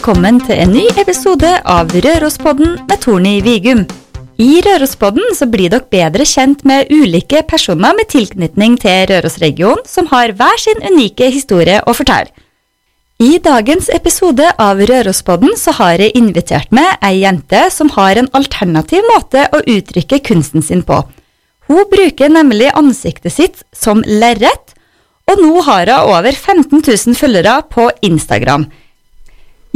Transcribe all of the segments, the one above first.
velkommen til en ny episode av Rørospodden med Torny Vigum. I Rørospodden så blir dere bedre kjent med ulike personer med tilknytning til Rørosregionen som har hver sin unike historie å fortelle. I dagens episode av Rørospodden så har jeg invitert med ei jente som har en alternativ måte å uttrykke kunsten sin på. Hun bruker nemlig ansiktet sitt som lerret, og nå har hun over 15 000 følgere på Instagram.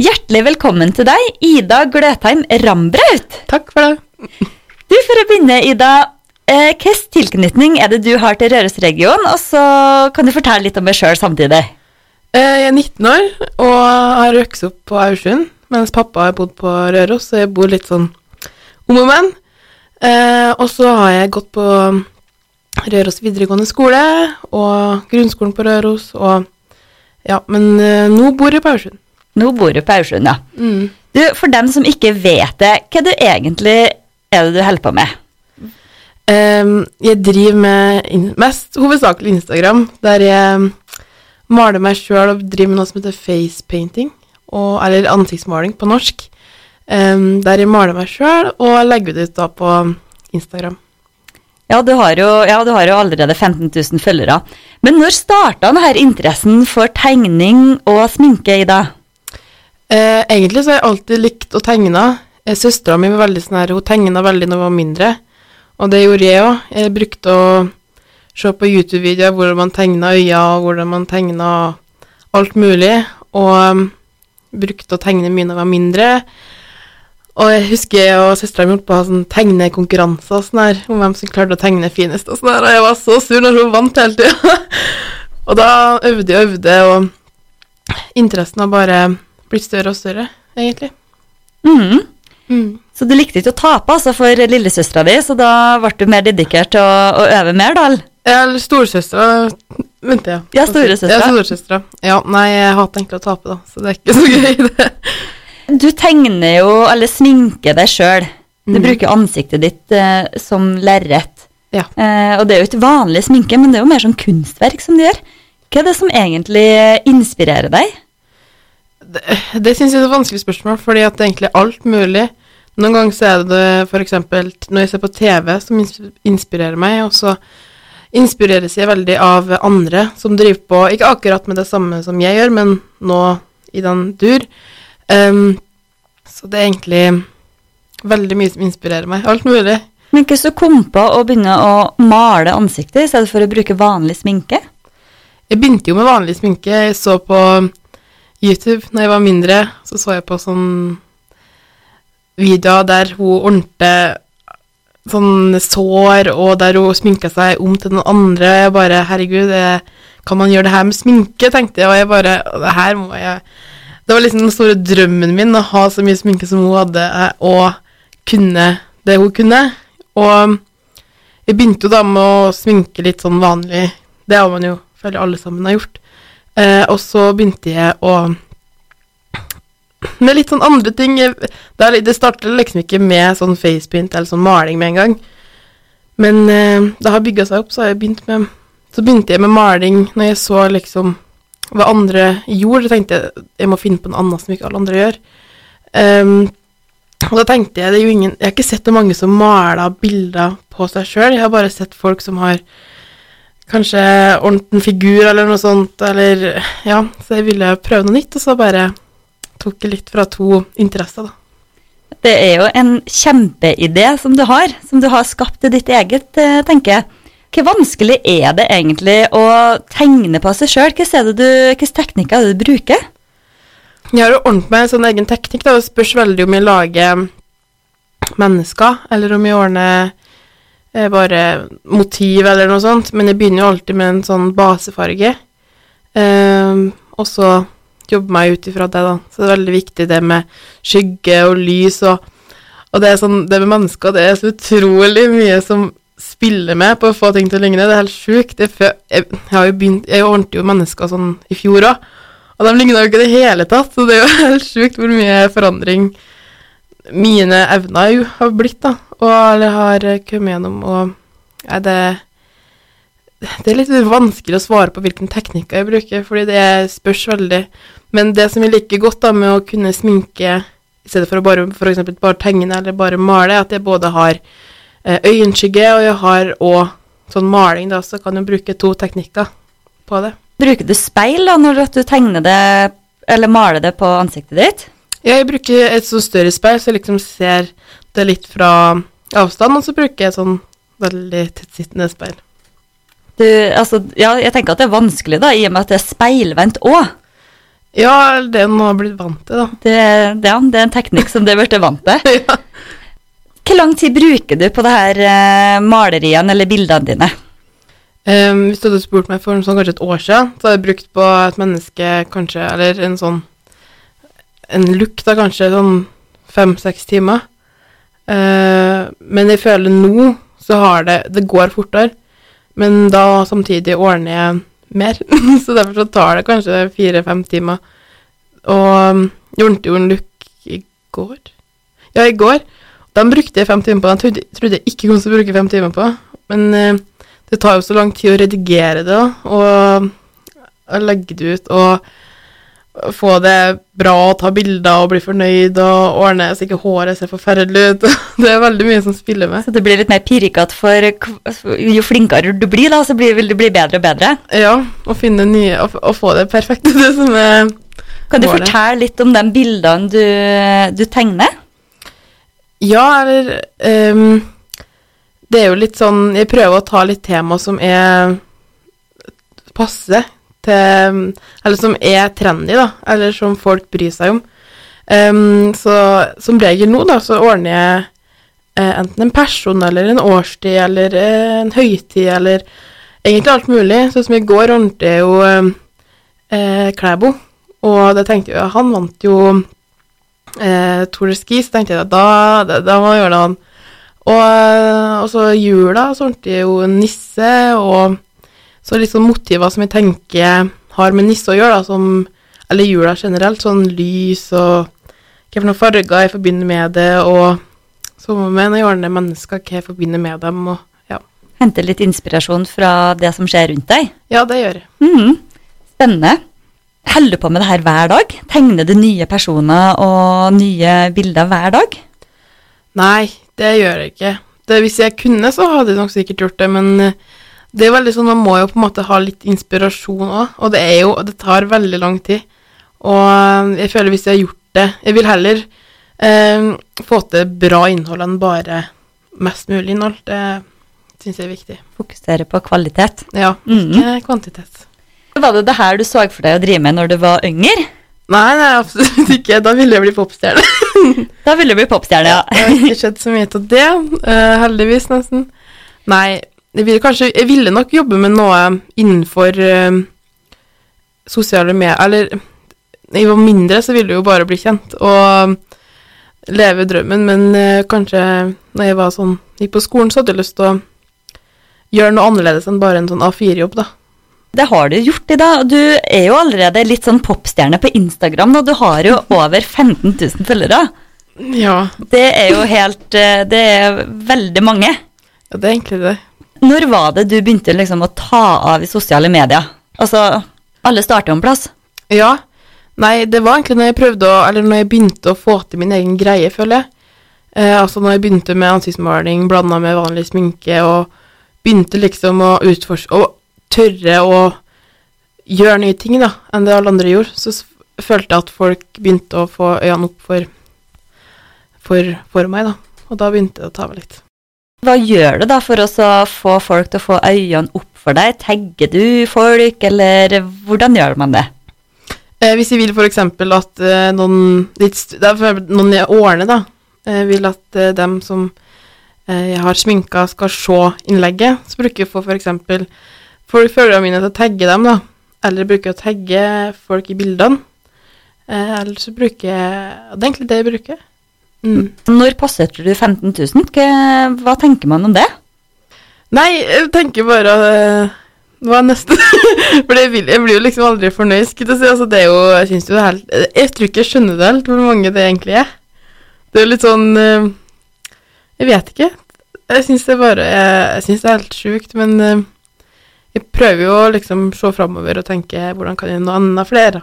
Hjertelig velkommen til deg, Ida Gløtheim Rambraut. Takk for det. Du, For å begynne, Ida. Eh, Hvilken tilknytning er det du har til Rørosregionen? Og så kan du fortelle litt om deg sjøl samtidig. Eh, Jeg er 19 år og har vokst opp på Aursund, mens pappa har bodd på Røros, så jeg bor litt sånn om og men. Eh, og så har jeg gått på Røros videregående skole og grunnskolen på Røros, og ja, men eh, nå bor jeg på Aursund. Nå bor du på Aursund, ja. Mm. Du, For dem som ikke vet det, hva er du egentlig er det du holder på med? Um, jeg driver med mest hovedsakelig Instagram, der jeg maler meg sjøl og driver med noe som heter facepainting, og, eller ansiktsmaling på norsk. Um, der jeg maler meg sjøl og legger det ut da på Instagram. Ja du, har jo, ja, du har jo allerede 15 000 følgere. Men når starta denne interessen for tegning og sminke, Ida? Eh, egentlig så har jeg alltid likt å tegne. Eh, Søstera mi var veldig sånn her, hun tegna veldig da hun var mindre, og det gjorde jeg òg. Jeg brukte å se på YouTube-videoer hvordan man tegna øyne, og hvordan man tegna alt mulig, og um, brukte å tegne mye da jeg var mindre. Og jeg husker jeg og søstera mi holdt på å ha sånn tegnekonkurranser og sånn her, om hvem som klarte å tegne finest og sånn her, og jeg var så sur når hun vant hele tida. og da øvde jeg og øvde, og interessen har bare blitt større og større, egentlig. Mm. Mm. Så du likte ikke å tape altså, for lillesøstera di, så da ble du mer dedikert til å, å øve mer, da? eller? Eller storesøstera Vent, ja. Ja, storesøstera. Ja, storesøstera. Ja, nei, jeg hater egentlig å tape, da, så det er ikke så gøy, det. Du tegner jo, eller sminker deg sjøl. Du mm. bruker ansiktet ditt eh, som lerret. Ja. Eh, og det er jo ikke vanlig sminke, men det er jo mer sånn kunstverk som du gjør. Hva er det som egentlig inspirerer deg? Det, det syns jeg er et vanskelig spørsmål, fordi at det er egentlig alt mulig. Noen ganger så er det eksempel når jeg ser på TV som inspirerer meg, og så inspireres jeg veldig av andre som driver på, ikke akkurat med det samme som jeg gjør, men nå i den dur. Um, så det er egentlig veldig mye som inspirerer meg. Alt mulig. Men hvordan du kom på å begynne å male ansiktet i stedet for å bruke vanlig sminke? Jeg begynte jo med vanlig sminke. Jeg så på YouTube når jeg var mindre. Så så jeg på sånn videoer der hun ordnet sånn sår, og der hun sminka seg om til noen andre. Jeg bare Herregud, det, kan man gjøre det her med sminke? tenkte jeg, og jeg bare Det her må jeg Det var liksom den store drømmen min, å ha så mye sminke som hun hadde, eh, og kunne det hun kunne. Og jeg begynte jo da med å sminke litt sånn vanlig. Det har man jo føler alle sammen har gjort. Eh, og så begynte jeg å Med litt sånn andre ting. Jeg- Det, er det startet liksom ikke med sånn facepaint eller sånn maling med en gang. Men eh, det har bygga seg opp, så har jeg begynt med Så begynte jeg med maling når jeg så liksom hva andre gjorde. Da tenkte jeg jeg må finne på noe annet som ikke alle andre gjør. Um, og da tenkte jeg det er jo ingen Jeg har ikke sett så mange som maler bilder på seg sjøl. Jeg har bare sett folk som har kanskje ordnet en figur eller noe sånt, eller Ja, så jeg ville prøve noe nytt, og så bare tok jeg litt fra to interesser, da. Det er jo en kjempeidé som du har, som du har skapt til ditt eget, eh, tenker jeg. Hvor vanskelig er det egentlig å tegne på seg sjøl? Hvilke teknikker er det du bruker? Jeg har jo ordnet meg en sånn egen teknikk, da. Det spørs veldig om jeg lager mennesker, eller om jeg ordner bare motiv eller noe sånt. Men jeg begynner jo alltid med en sånn basefarge. Ehm, og så jobbe meg ut ifra det, da. Så det er veldig viktig det med skygge og lys og Og det sånn, det med mennesker, det er så utrolig mye som spiller med på å få ting til å ligne. Det er helt sjukt. Jeg, jeg har jo begynt Jeg ordnet jo mennesker sånn i fjor òg. Og de ligna jo ikke i det hele tatt, så det er jo helt sjukt hvor mye forandring mine evner jo har blitt, da. Og har kommet gjennom, og er det Det er litt vanskelig å svare på hvilken teknikker jeg bruker, fordi det spørs veldig. Men det som jeg liker godt da med å kunne sminke i stedet for å bare, for bare tegne eller bare male, er at jeg både har eh, øyenskygge og jeg har òg sånn maling, da, så kan jeg bruke to teknikker på det. Bruker du speil da når du tegner det eller maler det på ansiktet ditt? Jeg bruker et så større speil, så jeg liksom ser det litt fra avstand, og så bruker jeg et sånn veldig tettsittende speil. Du, altså, ja, jeg tenker at det er vanskelig, da, i og med at det er speilvendt òg. Ja, det er noe jeg har blitt vant til, da. Det, det, ja, det er en teknikk som du er blitt vant til. ja. Hvor lang tid bruker du på det her eh, maleriene eller bildene dine? Um, hvis du hadde spurt meg for sånn, kanskje et år siden, så hadde jeg brukt på et menneske kanskje, eller en sånn En look, da kanskje sånn fem-seks timer. Eh, men jeg føler nå så har det Det går fortere, men da samtidig ordner jeg mer. så derfor så tar det kanskje fire-fem timer. Og jeg ordnet jo en look i går. Ja, i går. Den brukte jeg fem timer på. Den trodde, jeg ikke kom til å bruke fem timer på. Men eh, det tar jo så lang tid å redigere det og, og legge det ut og få det bra og ta bilder og bli fornøyd og ordne så ikke håret ser forferdelig ut. Det er veldig mye som spiller med. Så det blir litt mer pirkete, for jo flinkere du blir, da, så blir, vil du bli bedre og bedre. Ja, å finne nye og, og få det perfekte, det som er Kan du Målet. fortelle litt om de bildene du, du tegner? Ja, eller um, Det er jo litt sånn Jeg prøver å ta litt tema som er passe til Eller som er trendy, da. Eller som folk bryr seg om. Um, så som regel nå, da, så ordner jeg eh, enten en person eller en årstid eller eh, en høytid eller egentlig alt mulig. Sånn som i går ordnet jeg jo eh, eh, Klæbo, og det tenkte jeg Han vant jo eh, Tour de Ski, så tenkte jeg at da, da, da må jeg gjøre det han. Og, eh, og så jula, så ordnet jeg jo nisse, og så litt sånn motiver som jeg tenker har med nisse å gjøre, da, som Eller jula generelt, sånn lys og hva for noen farger jeg forbinder med det, og som med når jeg ordner mennesker, hva jeg forbinder med dem, og ja. Hente litt inspirasjon fra det som skjer rundt deg? Ja, det gjør jeg. Mhm. Spennende. Holder du på med det her hver dag? Tegner du nye personer og nye bilder hver dag? Nei, det gjør jeg ikke. Det, hvis jeg kunne, så hadde jeg nok sikkert gjort det, men det er veldig sånn, man må jo på en måte ha litt inspirasjon òg, og det er jo, det tar veldig lang tid. Og eh, jeg føler hvis jeg har gjort det Jeg vil heller eh, få til bra innhold enn bare mest mulig innhold. Det syns jeg er viktig. Fokusere på kvalitet. Ja, Mhm. ikke kvantitet. Var det det her du så for deg å drive med når du var yngre? Nei, nei, absolutt ikke. Da ville jeg bli popstjerne. Da ville du bli popstjerne, ja. Det har ikke skjedd så mye til det, eh, heldigvis nesten. Nei, jeg ville kanskje Jeg ville nok jobbe med noe innenfor eh, sosiale medier Eller da jeg var mindre, så ville jeg jo bare bli kjent og leve drømmen, men eh, kanskje når jeg var sånn gikk på skolen, så hadde jeg lyst til å gjøre noe annerledes enn bare en sånn A4-jobb, da. Det har du gjort i dag. Du er jo allerede litt sånn popstjerne på Instagram, da. du har jo over 15 000 følgere. Ja, Det er jo helt eh, Det er veldig mange. ja det er egentlig det. Når var det du begynte liksom å ta av i sosiale medier? Altså, alle starter jo en plass. Ja. Nei, det var egentlig når jeg prøvde å Eller når jeg begynte å få til min egen greie, føler jeg. Eh, altså når jeg begynte med ansiktsmaling blanda med vanlig sminke, og begynte liksom å utforske Og tørre å gjøre nye ting, da, enn det alle andre gjorde, så følte jeg at folk begynte å få øynene opp for, for, for meg, da. Og da begynte det å ta meg litt. Hva gjør du da for å få folk til å få øynene opp for deg? Tagger du folk, eller hvordan gjør man det? Eh, hvis jeg vil eksempel at eh, noen noen jeg ordner, da, eh, vil at dem som jeg har sminka, skal se innlegget, så bruker jeg for, f.eks. folk følgerne mine til å tagge dem, da. Eller bruker jeg å tagge folk i bildene. Eller så bruker jeg Det er egentlig det jeg bruker. Mm. Når passerte du 15 000? Hva, tenker man om det? Nei, jeg tenker bare eh, Hva er neste? For jeg, vil, jeg blir jo liksom aldri fornøyd, skulle jeg si. Altså, det er jo, jeg jo det er helt Jeg tror ikke jeg skjønner det helt, hvor mange det egentlig er. Det er jo litt sånn eh, Jeg vet ikke. Jeg syns det bare Jeg, jeg syns det er helt sjukt, men eh, jeg prøver jo å liksom se framover og tenke hvordan kan jeg nå enda flere?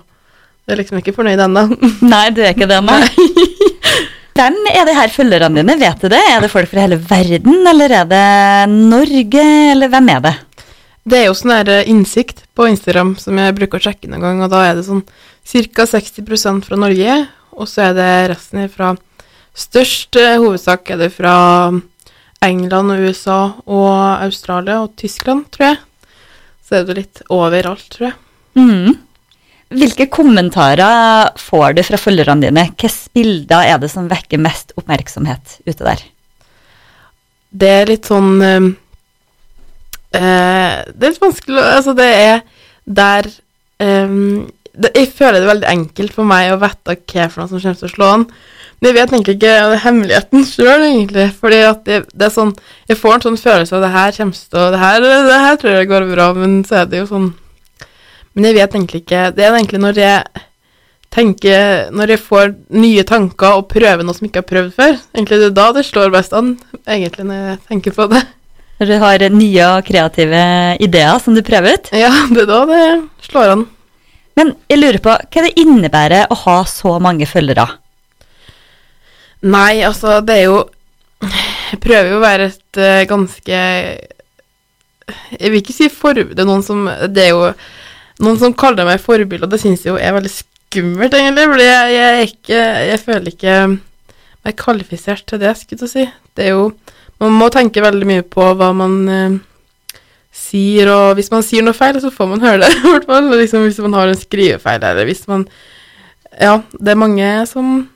Jeg er liksom ikke fornøyd ennå. Nei, du er ikke det, nei. Hvem er de her følgerne dine, vet du det? Er det folk fra hele verden, eller er det Norge, eller hvem er det? Det er jo sånn her eh, innsikt på Instagram som jeg bruker å sjekke noen gang, og da er det sånn ca. 60% fra Norge, og så er det resten fra Størst eh, hovedsak er det fra England og USA og Australia og Tyskland, tror jeg. Så er det litt overalt, tror jeg. Mm. Hvilke kommentarer får du fra følgerne dine? Hvilke bilder er det som vekker mest oppmerksomhet ute der? Det er litt sånn eh Det er litt vanskelig Altså, det er der øh, det, Jeg føler det er veldig enkelt for meg å vite hva for noe som kommer til å slå an. Men jeg vet egentlig ikke hemmeligheten sjøl, egentlig. Fordi at det, det er sånn Jeg får en sånn følelse av det her kommer til å det her, det her tror jeg går bra, men så er det jo sånn Men jeg vet egentlig ikke Det er egentlig når jeg tenker Når jeg får nye tanker og prøver noe som jeg ikke har prøvd før. Egentlig det er da det slår best an, egentlig, når jeg tenker på det. Når du har nye og kreative ideer som du prøver ut? Ja, det er da det slår an. Men jeg lurer på, hva det innebærer å ha så mange følgere? Nei, altså, det er jo Jeg prøver jo å være et uh, ganske Jeg vil ikke si for... Det er noen som Det er jo noen som kaller meg forbilde, og det syns jeg jo er veldig skummelt, egentlig, fordi jeg, jeg ikke Jeg føler ikke meg kvalifisert til det, skulle jeg si. Det er jo Man må tenke veldig mye på hva man eh, sier, og hvis man sier noe feil, så får man høre det, i hvert fall. Liksom, hvis man har en skrivefeil, eller hvis man Ja, det er mange som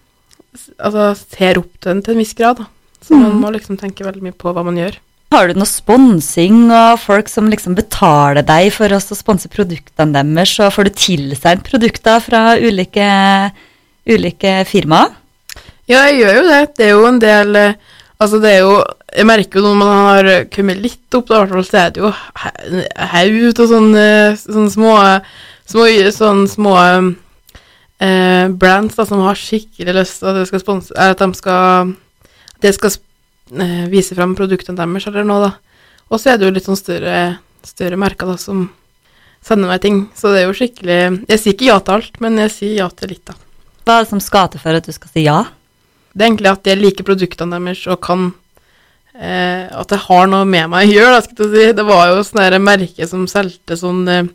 altså, ser opp til den til en viss grad. Da. Så man Mhm. må liksom tenke veldig mye på hva man gjør. Har du noe sponsing og folk som liksom betaler deg for å sponse produktene deres, og får du tilsendt produkter fra ulike, ulike firmaer? Ja, jeg gjør jo det. Det er jo en del eh, Altså, det er jo Jeg merker jo når man har kommet litt opp, da, så er det jo haug av sånne, sånne små Små, sånne små eh, brands da, som har skikkelig lyst til at, det skal sponse, at de skal eh, vise fram produktene deres eller noe, da. Og så er det jo litt sånn større, større merker da, som sender meg ting. Så det er jo skikkelig Jeg sier ikke ja til alt, men jeg sier ja til litt, da. Hva er det som skal til for at du skal si ja? Det er egentlig at jeg liker produktene deres og kan eh, At det har noe med meg å gjøre, da, skal jeg si. Det var jo sånn der merke som solgte sånn eh,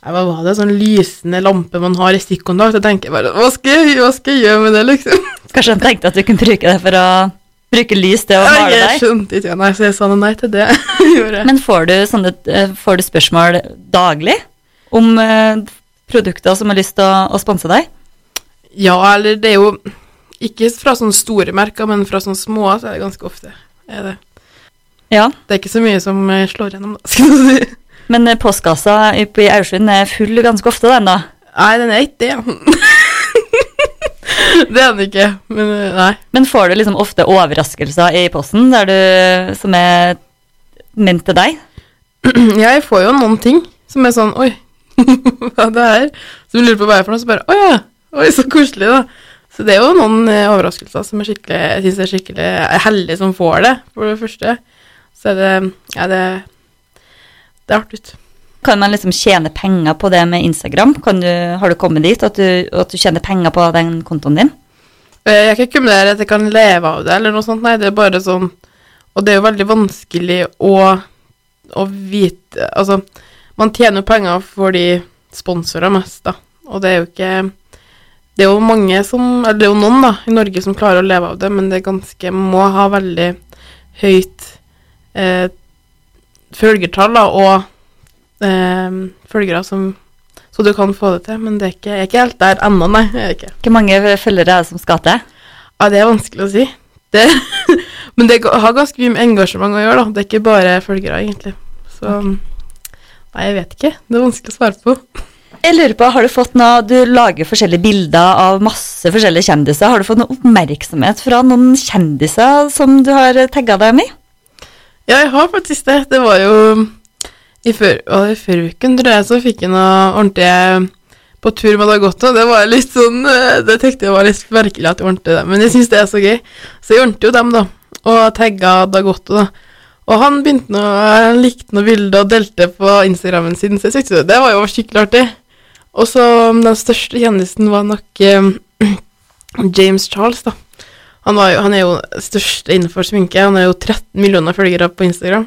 Hva var det? Sånn lysende lampe man har i stikkontakt. Jeg tenker bare hva skal, jeg, hva skal jeg gjøre med det, liksom? Kanskje han tenkte at du kunne bruke det for å bruke lys til å male jeg deg? skjønte ikke, nei, så jeg sa nei til det. Men får du, sånne, eh, får du spørsmål daglig om eh, produkter som har lyst til å, å sponse deg? Ja, eller det er jo ikke fra sånne store merker, men fra sånne små, så er det ganske ofte. Er det. Ja, det er ikke så mye som eh, slår gjennom, da, skal du si. men postkassa i- Aursund er full ganske ofte, den da. Nei, den er ikke det. det er den ikke, men eh, nei. Men får du liksom ofte overraskelser i posten der du, som er ment til deg? Jeg får jo noen ting som er sånn Oi, hva er det her? Så vi lurer på hva det er for noe, så bare Å ja. Oi, så koselig, da. Så det er jo noen eh, overraskelser som er skikkelig Jeg syns er skikkelig heldig som får det, for det første. Så er det Ja, det Det er artig. Kan man liksom tjene penger på det med Instagram? Du, har du kommet dit at du, at du tjener penger på den kontoen din? Eh, Jeg kan ikke kumulere at jeg kan leve av det, eller noe sånt. Nei, det er bare sånn Og det er jo veldig vanskelig å, å vite Altså, man tjener jo penger for de sponsorer mest, da. Og det er jo ikke Det er jo mange som Eller det er jo noen, da, i Norge som klarer å leve av det, men det er ganske Må ha veldig høyt eh, følgertall, da, og eh, følgere som Så du kan få det til, men det er ikke, jeg er ikke helt der ennå, nei. Jeg er ikke. Hvor mange følgere er det som skal til? Ja, det er vanskelig å si. Det, men det har ganske mye med engasjement å gjøre, da. Det er ikke bare følgere, egentlig. Så Nei, jeg vet ikke. Det er vanskelig å svare på. Jeg lurer på, har du fått noe, du lager forskjellige bilder av masse forskjellige kjendiser. Har du fått noe oppmerksomhet fra noen kjendiser som du har tagga deg med? Ja, jeg har faktisk det. Det var jo i før, i tror jeg, så fikk jeg noe ordentlig på tur med Dagotto. Det var litt sånn eh, Det tenkte jeg var litt merkelig at jeg ordnet det, men jeg syns det er så gøy. Så jeg ordnet jo dem, da, og tagga Dagotto, da. Og han begynte noe, han likte noe bilder og delte på Instagrammen sin, så jeg syntes det var jo skikkelig artig. Og så um, den største kjendisen var nok eh, James Charles, da. Han, jo, han er jo størst innenfor sminke. Han er jo 13 millioner følgere på Instagram.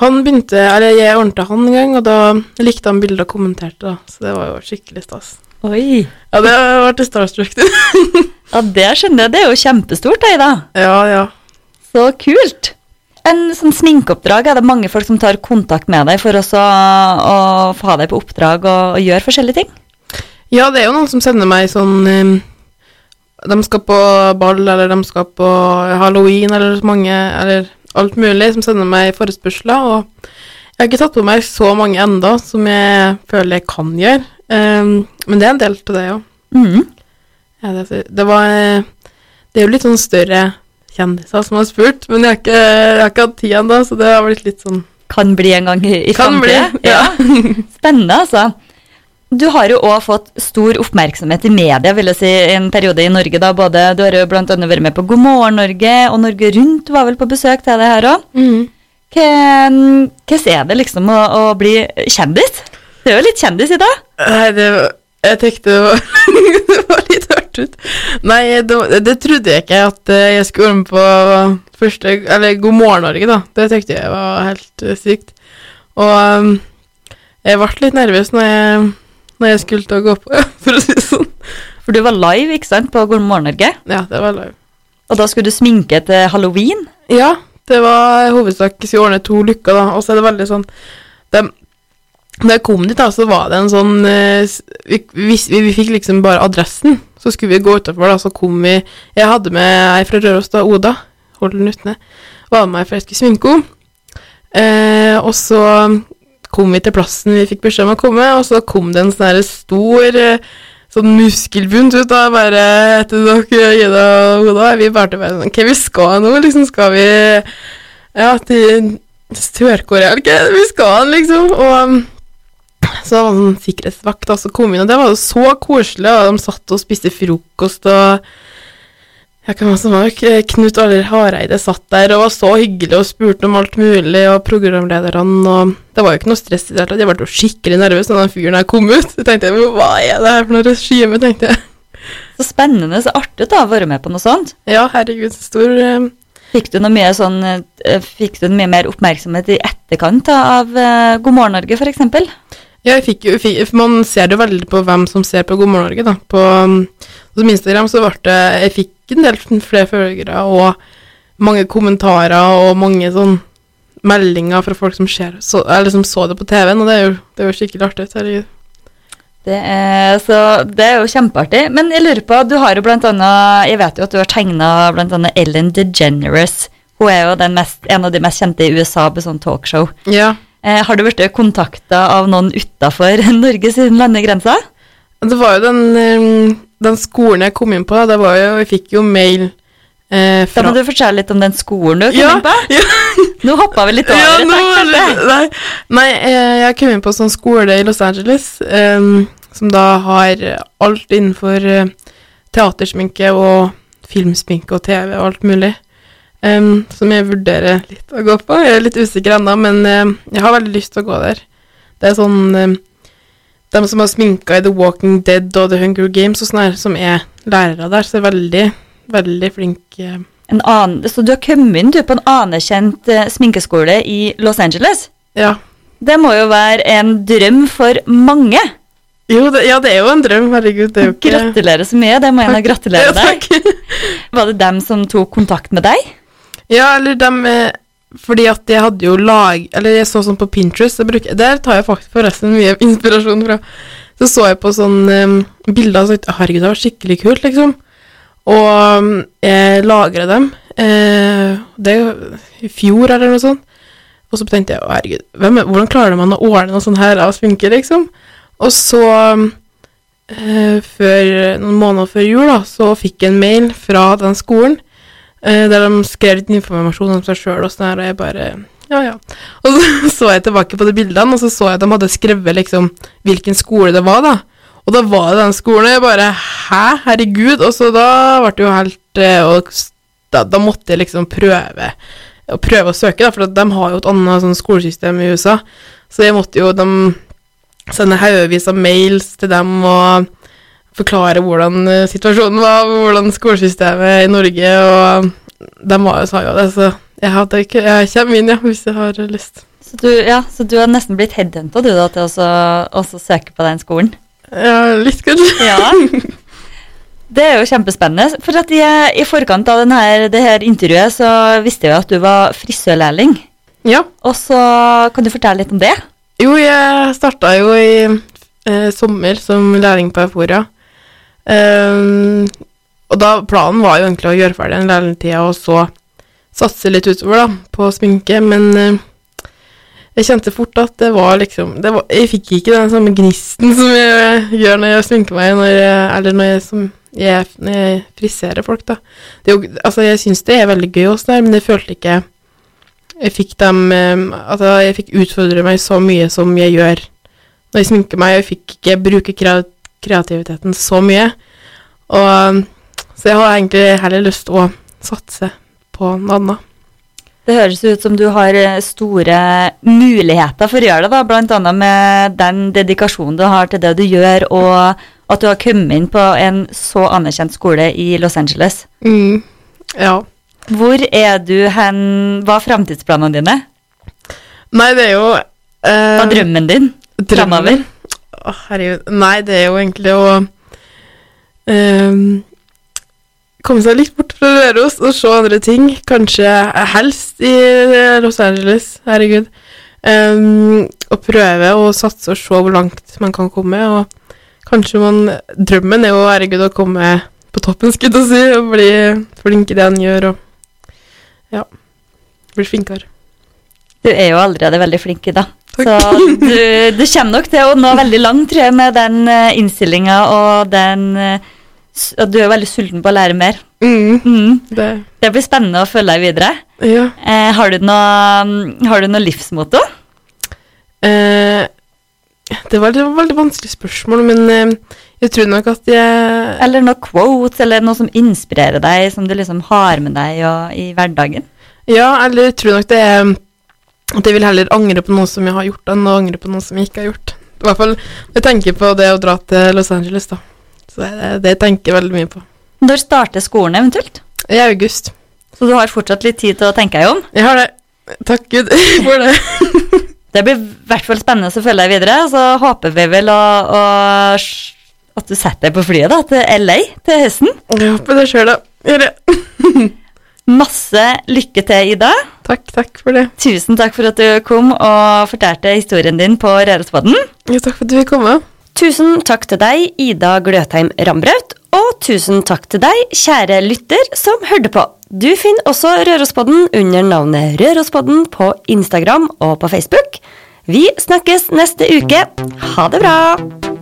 Han begynte, eller Jeg ordnet han en gang, og da likte han bildet og kommenterte. da, Så det var jo skikkelig stas. Oi. Ja, det ble starstruck. Ja, det skjønner jeg. Det er jo kjempestort, det, da. ja, ja. Så kult. En sånn sminkeoppdrag, er det mange folk som tar kontakt med deg for også å få deg på oppdrag og, og gjøre forskjellige ting? Ja, det er jo noen som sender meg sånn um, De skal på ball, eller de skal på halloween, eller mange Eller alt mulig, som sender meg forespørsler. Og jeg har ikke tatt på meg så mange enda som jeg føler jeg kan gjøre. Um, men det er en del til det, jo. Mm. Ja, det, det var Det er jo litt sånn større kjendiser som har spurt, men jeg har ikke, jeg har ikke hatt tid ennå, så det har blitt litt sånn Kan bli en gang i, i Kan framtida. ja. Spennende, altså. Du har jo òg fått stor oppmerksomhet i media vil jeg si, i en periode i Norge. da, både, Du har jo annet vært med på God morgen Norge, og Norge Rundt var vel på besøk til det her òg. Hvordan er det liksom å, å bli kjendis? Det er jo litt kjendis i dag. Nei, det var Jeg tenkte det var, det var litt hardt ut. Nei, det, det trodde jeg ikke at eh, jeg skulle være med på første Eller God morgen Norge, da. Det tenkte jeg var helt eh, sykt. Og um, jeg ble litt nervøs når jeg, når jeg skulle til å gå på, for å si det sånn. For du var live ikke sant, på God morgen Norge, Ja, det var live. og da skulle du sminke til halloween. Ja, det var hovedsak skulle ordne to lykker, da. Og så er det veldig sånn det, Da jeg kom dit, da, så var det en sånn eh, vi, vi, vi fikk liksom bare adressen. Så skulle vi gå utafor, da, så kom vi Jeg hadde med ei fra Røros, da, Oda. Hold den utne. Var med meg for jeg skulle sminke henne. Eh, og så kom vi til plassen vi fikk beskjed om å komme, og så kom det en sånn stor eh, sånn muskelbunt ut da, bare etter dere, Ida og Oda. Vi bare bare sånn, ok, vi skal nå, liksom, skal vi, ja, til Sør-Korea, eller hva vi skal, liksom, og så var det sånn sikkerhetsvakt, da, så kom vi inn, og det var jo så koselig, og de satt og spiste frokost, og ja, kan også som Knut Aller Hareide satt der og var så hyggelig og spurte om alt mulig, og programlederne, og det var jo ikke noe stress i det hele tatt. Jeg ble jo skikkelig nervøs da den fyren her kom ut. Jeg tenkte, hva er det her for noe regime, tenkte jeg. Så spennende, så artig da, å være med på noe sånt. Ja, herregud, så stor eh, Fikk du noe mye sånn eh, Fikk du mye mer oppmerksomhet i etterkant av eh, God morgen Norge, eksempel? Ja, jeg fikk jo, fikk, man ser jo veldig på hvem som ser på God morgen Norge, da. På, på Instagram så ble det Jeg fikk en del flere følgere og mange kommentarer og mange sånn meldinger fra folk som ser, så, eller som så det på TV-en, og det er jo, det er jo skikkelig artig. Herregud. Det er, så det er jo kjempeartig. Men jeg lurer på, du har jo blant annet Jeg vet jo at du har tegna annet Ellen DeGeneres. Hun er jo den mest, en av de mest kjente i USA på sånn talkshow. Ja. Eh, har du blitt kontakta av noen utafor Norges landegrenser? Det var jo den, um, den skolen jeg kom inn på, det var jo Jeg fikk jo mail eh, Da må du fortelle litt om den skolen du kom Ja, inn på. ja. Nå hoppa vi litt over Ja, nå takk nei, nei eh, jeg kom inn på sånn skole i Los Angeles, em, som da har alt innenfor eh, teatersminke og filmsminke og TV og alt mulig. Um, som jeg vurderer litt å gå på. Jeg er litt usikker ennå, men uh, jeg har veldig lyst til å gå der. Det er sånn em, De som har sminka i The Walking Dead og The Hunger Games og sånn her, som er lærere der, så er veldig, veldig flinke. En annen, så du har kommet inn du, på en anerkjent eh, sminkeskole i Los Angeles? Ja. Det må jo være en drøm for mange. Jo, det, ja, det er jo en drøm. Herregud, det er jo ikke Gratulerer så mye. Det må jeg gratulere Ja, deg. takk. Var det dem som tok kontakt med deg? Ja, eller dem eh, Fordi at jeg hadde jo lag Eller jeg så sånn på Pinterest bruker, Der tar jeg faktisk forresten mye inspirasjon fra. Så så jeg på sånn um, bilder og tenkte jeg, herregud, det var skikkelig kult, liksom. Og um, jeg lagra dem. Eh, det i fjor, eller noe sånt. Og så tenkte jeg, herregud, hvem, hvordan klarer man å ordne noe sånt her av sminke, liksom? Og så um, før, Noen måneder før jul da, så fikk jeg en mail fra den skolen der de skrev litt informasjon om seg sjøl og sånn her, og jeg bare ja, ja. Og så så jeg tilbake på de bildene, og så så jeg at de hadde skrevet liksom hvilken skole det var, da. Og da var det den skolen, og jeg bare Hæ, herregud? Og så da ble det jo helt eh, da, da måtte jeg liksom prøve prøve å søke, da, for de har jo et annet sånn skolesystem i USA. Så jeg måtte jo de sende haugevis av mails til dem og forklare hvordan eh, situasjonen var, hvordan skolesystemet i Norge og De var jo, sa jo det, så jeg, hadde ikke, jeg kommer inn, ja, hvis jeg har lyst. Så du, ja, så du har nesten blitt headhunta du da til å søke på den skolen? Ja, litt kanskje. Ja. Det er jo kjempespennende. For at jeg, i forkant av denne, det her intervjuet så visste jeg jo at du var frisørlærling. Ja. Og så kan du fortelle litt om det? Jo, jeg starta jo i eh, sommer som lærling på Euphoria. Ehm, og da planen var jo egentlig å gjøre ferdig den lærlingtida og så satse litt utover da, på sminke, men uh, jeg kjente fort at det var liksom det var, Jeg fikk ikke den samme gnisten som jeg gjør når jeg sminker meg, når jeg, eller når jeg, som jeg, når jeg friserer folk, da. Det altså, jeg syns det er veldig gøy også der, men jeg følte ikke jeg fikk dem eh, Altså, jeg fikk utfordre meg så mye som jeg gjør når jeg sminker meg. Jeg fikk ikke bruke krea- kreativiteten så mye. Og Så jeg har egentlig heller lyst til å satse på noe annet. Det høres ut som du har eh, store muligheter for å gjøre det, da, annet med den dedikasjonen du har til det du gjør, og at du har kommet inn på en så anerkjent skole i Los Angeles. Mm. Ja. Hvor er du hen? Hva er framtidsplanene dine? Nei, det er jo eh, Hva er drømmen din framover? Å, herregud. Nei, det er jo egentlig å um, komme seg litt bort fra Røros og se andre ting. Kanskje helst i Los Angeles, herregud. Um, og prøve å satse og se hvor langt man kan komme. Og kanskje man Drømmen er jo herregud å komme på toppen, skulle jeg si, og bli flink i det han gjør, og ja, bli flinkere. Du er jo allerede veldig flink i. Takk. Så du, du kommer nok til å nå veldig langt, tror jeg, med den uh, innstillinga og den og Du er veldig sulten på å lære mer. Mm, Mm. det Det blir spennende å følge deg videre. Ja. Eh, har, du noe, har du noe livsmotto? Eh, det var et veldig vanskelig spørsmål, men eh, jeg tror nok at jeg Eller noe quotes, eller noe som inspirerer deg, som du liksom har med deg og, i hverdagen? Ja, eller jeg tror nok det er at jeg vil heller angre på noe som jeg har gjort, enn å angre på noe som jeg ikke har gjort. I hvert fall når jeg tenker på det å dra til Los Angeles, da. Så det er det jeg tenker veldig mye på. Når starter skolen eventuelt? I august. Så du har fortsatt litt tid til å tenke deg om? Jeg har det. Takk Gud for det. Det blir i hvert fall spennende å følge deg videre. Så håper vi vel å, å, at du setter deg på flyet da, til LA til høsten. Jeg håper det sjøl, da. Gjør det. Masse lykke til, Ida. Takk, takk for det. Tusen takk for at du kom og fortalte historien din på Rørospodden. Ja, takk for at du fikk komme. Tusen takk til deg, Ida Gløtheim Rambraut, og tusen takk til deg, kjære lytter som hørte på. Du finner også Rørospodden under navnet Rørospodden på Instagram og på Facebook. Vi snakkes neste uke. Ha det bra!